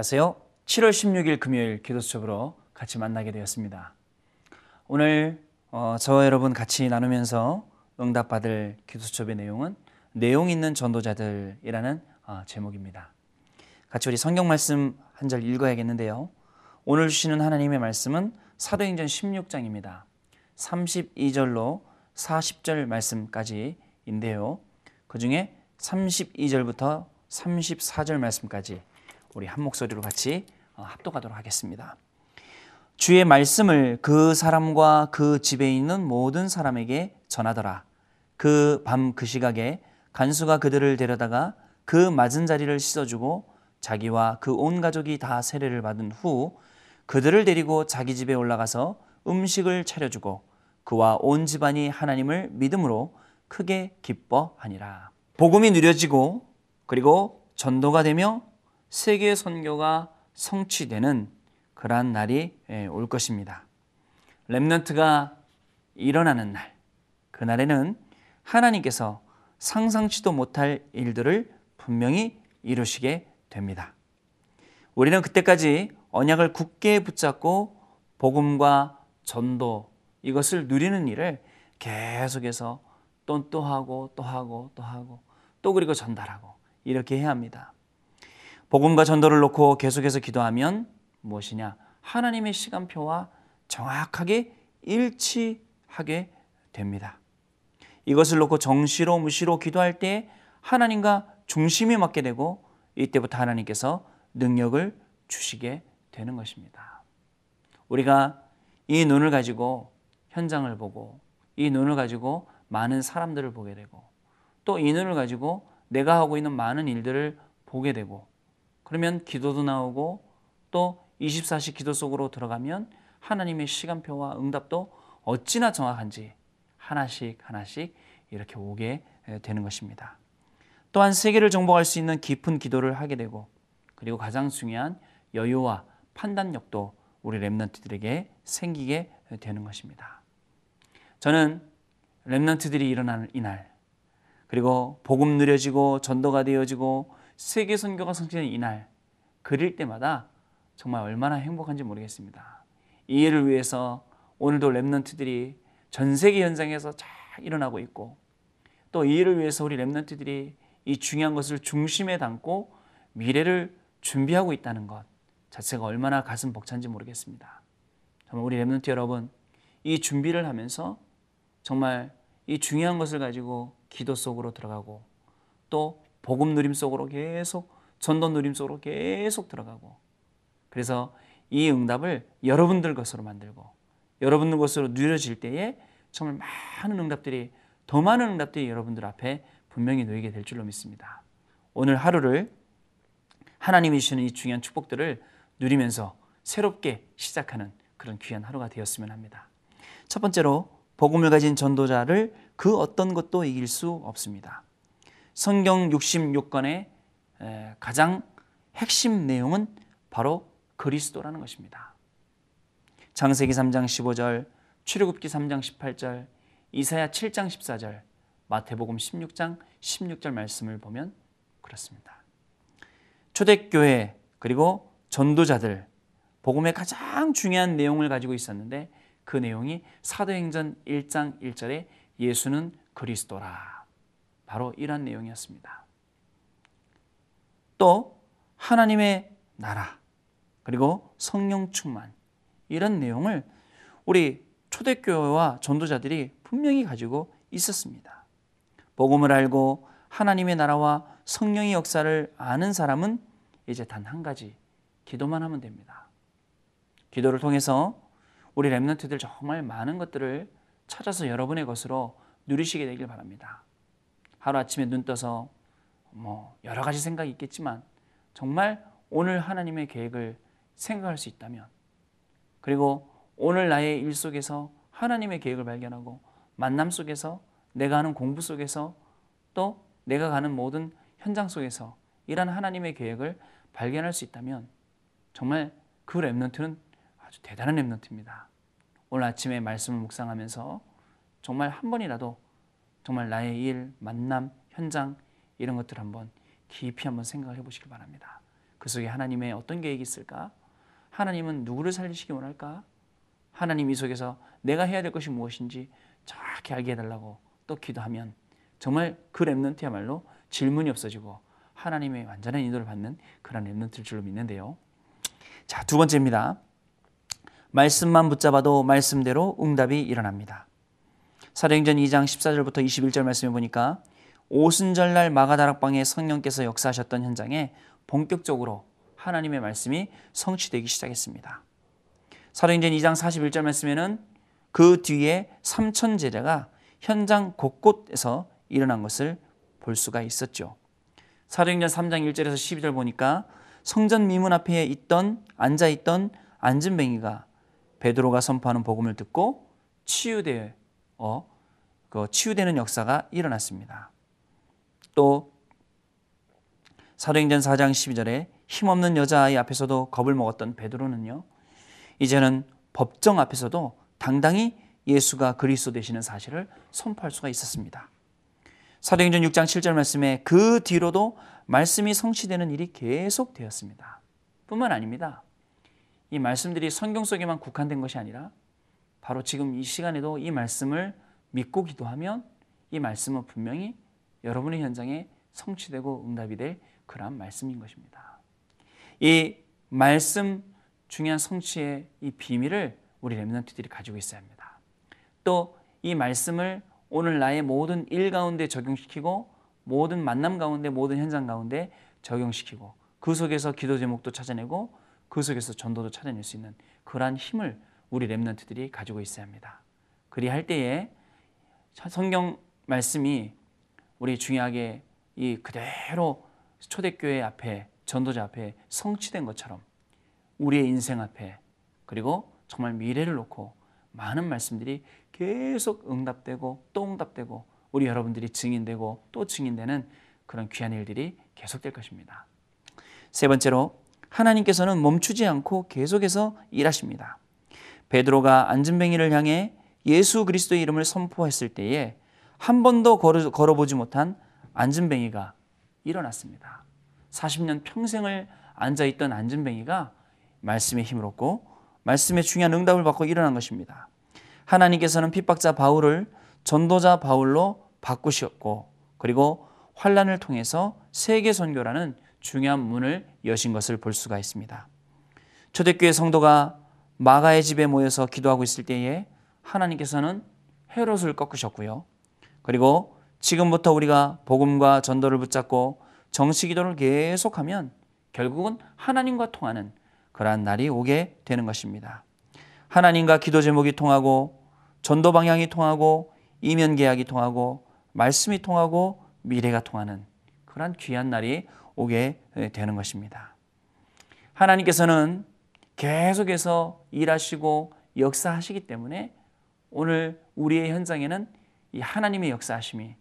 안녕하세요. 7월 16일 금요일 기도 수첩으로 같이 만나게 되었습니다. 오늘 어, 저와 여러분 같이 나누면서 응답받을 기도 수첩의 내용은 내용 있는 전도자들이라는 어, 제목입니다. 같이 우리 성경 말씀 한 절 읽어야겠는데요. 오늘 주시는 하나님의 말씀은 사도행전 16장입니다. 32절로 40절 말씀까지인데요. 그 중에 32절부터 34절 말씀까지 우리 한 목소리로 같이 어, 합독하도록 하겠습니다. 주의 말씀을 그 사람과 그 집에 있는 모든 사람에게 전하더라. 그 밤 그 시각에 간수가 그들을 데려다가 그 맞은 자리를 씻어주고 자기와 그 온 가족이 다 세례를 받은 후 그들을 데리고 자기 집에 올라가서 음식을 차려주고 그와 온 집안이 하나님을 믿음으로 크게 기뻐하니라. 복음이 누려지고 그리고 전도가 되며 세계 선교가 성취되는 그러한 날이 예, 올 것입니다. 렘넌트가 일어나는 날, 그 날에는 하나님께서 상상치도 못할 일들을 분명히 이루시게 됩니다. 우리는 그때까지 언약을 굳게 붙잡고 복음과 전도 이것을 누리는 일을 계속해서 또 또 하고 또 하고 또 하고 또 그리고 전달하고 이렇게 해야 합니다. 복음과 전도를 놓고 계속해서 기도하면 무엇이냐? 하나님의 시간표와 정확하게 일치하게 됩니다. 이것을 놓고 정시로 무시로 기도할 때 하나님과 중심이 맞게 되고 이때부터 하나님께서 능력을 주시게 되는 것입니다. 우리가 이 눈을 가지고 현장을 보고 이 눈을 가지고 많은 사람들을 보게 되고 또 이 눈을 가지고 내가 하고 있는 많은 일들을 보게 되고 그러면 기도도 나오고 또 24시 기도 속으로 들어가면 하나님의 시간표와 응답도 어찌나 정확한지 하나씩 하나씩 이렇게 오게 되는 것입니다. 또한 세계를 정복할 수 있는 깊은 기도를 하게 되고 그리고 가장 중요한 여유와 판단력도 우리 랩런트들에게 생기게 되는 것입니다. 저는 랩런트들이 일어나는 이날 그리고 복음 누려지고 전도가 되어지고 세계 선교가 성취되는 이날 그릴 때마다 정말 얼마나 행복한지 모르겠습니다. 이 일을 위해서 오늘도 랩런트들이 전 세계 현장에서 잘 일어나고 있고 또 이 일을 위해서 우리 랩런트들이 이 중요한 것을 중심에 담고 미래를 준비하고 있다는 것 자체가 얼마나 가슴 벅찬지 모르겠습니다. 정말 우리 랩런트 여러분 이 준비를 하면서 정말 이 중요한 것을 가지고 기도 속으로 들어가고 또 복음 누림 속으로 계속 전도 누림 속으로 계속 들어가고 그래서 이 응답을 여러분들 것으로 만들고 여러분들 것으로 누려질 때에 정말 많은 응답들이 더 많은 응답들이 여러분들 앞에 분명히 놓이게 될 줄로 믿습니다. 오늘 하루를 하나님이 주시는 이 중요한 축복들을 누리면서 새롭게 시작하는 그런 귀한 하루가 되었으면 합니다. 첫 번째로 복음을 가진 전도자를 그 어떤 것도 이길 수 없습니다. 성경 66권의 가장 핵심 내용은 바로 그리스도라는 것입니다. 창세기 3장 15절, 출애굽기 3장 18절, 이사야 7장 14절, 마태복음 16장 16절 말씀을 보면 그렇습니다. 초대교회 그리고 전도자들 복음의 가장 중요한 내용을 가지고 있었는데 그 내용이 사도행전 1장 1절에 예수는 그리스도라. 바로 이런 내용이었습니다. 또 하나님의 나라 그리고 성령 충만 이런 내용을 우리 초대교회와 전도자들이 분명히 가지고 있었습니다. 복음을 알고 하나님의 나라와 성령의 역사를 아는 사람은 이제 단 한 가지 기도만 하면 됩니다. 기도를 통해서 우리 랩런트들 정말 많은 것들을 찾아서 여러분의 것으로 누리시게 되길 바랍니다. 하루 아침에 눈 떠서 뭐 여러 가지 생각이 있겠지만 정말 오늘 하나님의 계획을 생각할 수 있다면 그리고 오늘 나의 일 속에서 하나님의 계획을 발견하고 만남 속에서 내가 하는 공부 속에서 또 내가 가는 모든 현장 속에서 이런 하나님의 계획을 발견할 수 있다면 정말 그 랩런트는 아주 대단한 랩런트입니다. 오늘 아침에 말씀을 묵상하면서 정말 한 번이라도 정말 나의 일, 만남, 현장 이런 것들 한번 깊이 한번 생각을 해보시길 바랍니다. 그 속에 하나님의 어떤 계획이 있을까? 하나님은 누구를 살리시기 원할까? 하나님 이 속에서 내가 해야 될 것이 무엇인지 정확히 알게 해달라고 또 기도하면 정말 그 랩런트야말로 질문이 없어지고 하나님의 완전한 인도를 받는 그런 랩런트일 줄로 믿는데요. 자, 두 번째입니다. 말씀만 붙잡아도 말씀대로 응답이 일어납니다. 사도행전 2장 14절부터 21절 말씀해 보니까 오순절날 마가다락방에 성령께서 역사하셨던 현장에 본격적으로 하나님의 말씀이 성취되기 시작했습니다. 사도행전 2장 41절 말씀에는 그 뒤에 삼천 제자가 현장 곳곳에서 일어난 것을 볼 수가 있었죠. 사도행전 3장 1절에서 12절 보니까 성전 미문 앞에 있던 앉아 있던 안진뱅이가 베드로가 선포하는 복음을 듣고 치유되 어 그 치유되는 역사가 일어났습니다. 또 사도행전 4장 12절에 힘없는 여자아이 앞에서도 겁을 먹었던 베드로는요. 이제는 법정 앞에서도 당당히 예수가 그리스도 되시는 사실을 선포할 수가 있었습니다. 사도행전 6장 7절 말씀에 그 뒤로도 말씀이 성취되는 일이 계속되었습니다. 뿐만 아닙니다. 이 말씀들이 성경 속에만 국한된 것이 아니라 바로 지금 이 시간에도 이 말씀을 믿고 기도하면 이 말씀은 분명히 여러분의 현장에 성취되고 응답이 될 그러한 말씀인 것입니다. 이 말씀 중요한 성취의 이 비밀을 우리 렘넌트들이 가지고 있어야 합니다. 또 이 말씀을 오늘 나의 모든 일 가운데 적용시키고 모든 만남 가운데 모든 현장 가운데 적용시키고 그 속에서 기도 제목도 찾아내고 그 속에서 전도도 찾아낼 수 있는 그러한 힘을 우리 렘넌트들이 가지고 있어야 합니다. 그리할 때에 성경 말씀이 우리 중요하게 이 그대로 초대교회 앞에 전도자 앞에 성취된 것처럼 우리의 인생 앞에 그리고 정말 미래를 놓고 많은 말씀들이 계속 응답되고 또 응답되고 우리 여러분들이 증인되고 또 증인되는 그런 귀한 일들이 계속될 것입니다. 세 번째로 하나님께서는 멈추지 않고 계속해서 일하십니다. 베드로가 안진뱅이를 향해 예수 그리스도의 이름을 선포했을 때에 한 번도 걸어, 걸어 보지 못한 안진뱅이가 일어났습니다. 40년 평생을 앉아있던 안진뱅이가 말씀의 힘을 얻고 말씀의 중요한 응답을 받고 일어난 것입니다. 하나님께서는 핍박자 바울을 전도자 바울로 바꾸셨고 그리고 환란을 통해서 세계 선교라는 중요한 문을 여신 것을 볼 수가 있습니다. 초대교회 성도가 마가의 집에 모여서 기도하고 있을 때에 하나님께서는 헤롯을 꺾으셨고요. 그리고 지금부터 우리가 복음과 전도를 붙잡고 정시 기도를 계속하면 결국은 하나님과 통하는 그러한 날이 오게 되는 것입니다. 하나님과 기도 제목이 통하고 전도 방향이 통하고 이면 계약이 통하고 말씀이 통하고 미래가 통하는 그러한 귀한 날이 오게 되는 것입니다. 하나님께서는 계속해서 일하시고 역사하시기 때문에 오늘 우리의 현장에는 이 하나님의 역사하심이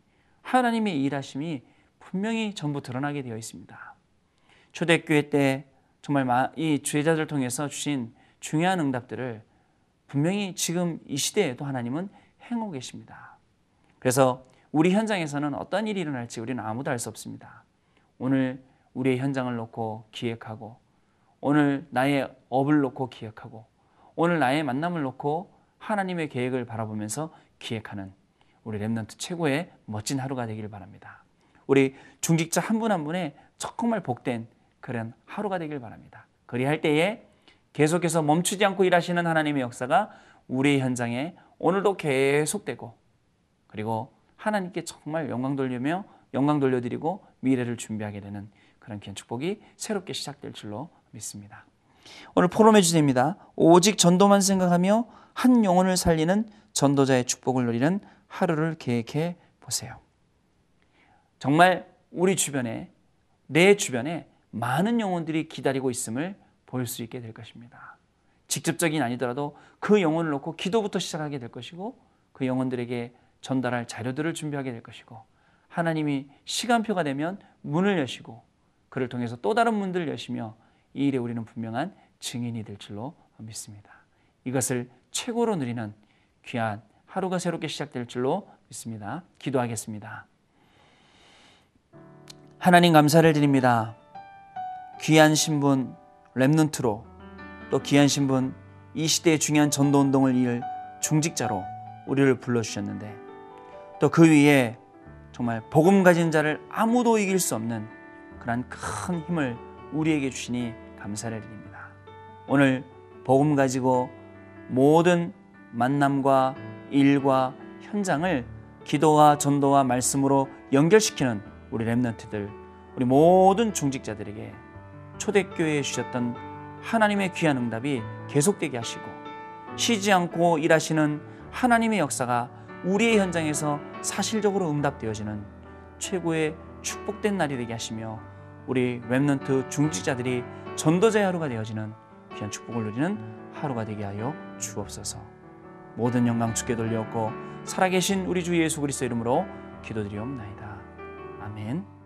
하나님의 일하심이 분명히 전부 드러나게 되어 있습니다. 초대교회 때 정말 이 주제자들 통해서 주신 중요한 응답들을 분명히 지금 이 시대에도 하나님은 행하고 계십니다. 그래서 우리 현장에서는 어떤 일이 일어날지 우리는 아무도 알 수 없습니다. 오늘 우리의 현장을 놓고 기획하고 오늘 나의 업을 놓고 기획하고 오늘 나의 만남을 놓고 하나님의 계획을 바라보면서 기획하는 우리 랩런트 최고의 멋진 하루가 되기를 바랍니다. 우리 중직자 한 분한 한 분의 정말 복된 그런 하루가 되길 바랍니다. 그리할 때에 계속해서 멈추지 않고 일하시는 하나님의 역사가 우리 현장에 오늘도 계속되고 그리고 하나님께 정말 영광 돌리며 영광 돌려드리고 미래를 준비하게 되는 그런 귀한 축복이 새롭게 시작될 줄로 믿습니다. 오늘 포럼의 주제입니다. 오직 전도만 생각하며 한 영혼을 살리는 전도자의 축복을 누리는 하루를 계획해 보세요. 정말 우리 주변에 내 주변에 많은 영혼들이 기다리고 있음을 볼 수 있게 될 것입니다. 직접적인 아니더라도 그 영혼을 놓고 기도부터 시작하게 될 것이고 그 영혼들에게 전달할 자료들을 준비하게 될 것이고 하나님이 시간표가 되면 문을 여시고 그를 통해서 또 다른 문들을 여시며 이 일에 우리는 분명한 증인이 될 줄로 믿습니다. 이것을 최고로 누리는 귀한 하루가 새롭게 시작될 줄로 믿습니다. 기도하겠습니다. 하나님 감사를 드립니다. 귀한 신분 랩넌트로 또 귀한 신분 이 시대의 중요한 전도 운동을 이을 중직자로 우리를 불러 주셨는데 또 그 위에 정말 복음 가진 자를 아무도 이길 수 없는 그러한 큰 힘을 우리에게 주시니 감사를 드립니다. 오늘 복음 가지고 모든 만남과 일과 현장을 기도와 전도와 말씀으로 연결시키는 우리 랩런트들, 우리 모든 중직자들에게 초대교회에 주셨던 하나님의 귀한 응답이 계속되게 하시고 쉬지 않고 일하시는 하나님의 역사가 우리의 현장에서 사실적으로 응답되어지는 최고의 축복된 날이 되게 하시며 우리 랩런트 중직자들이 전도자의 하루가 되어지는 귀한 축복을 누리는 하루가 되게 하여 주옵소서. 모든 영광 주께 돌려옵고 살아계신 우리 주 예수 그리스도 이름으로 기도드리옵나이다. 아멘.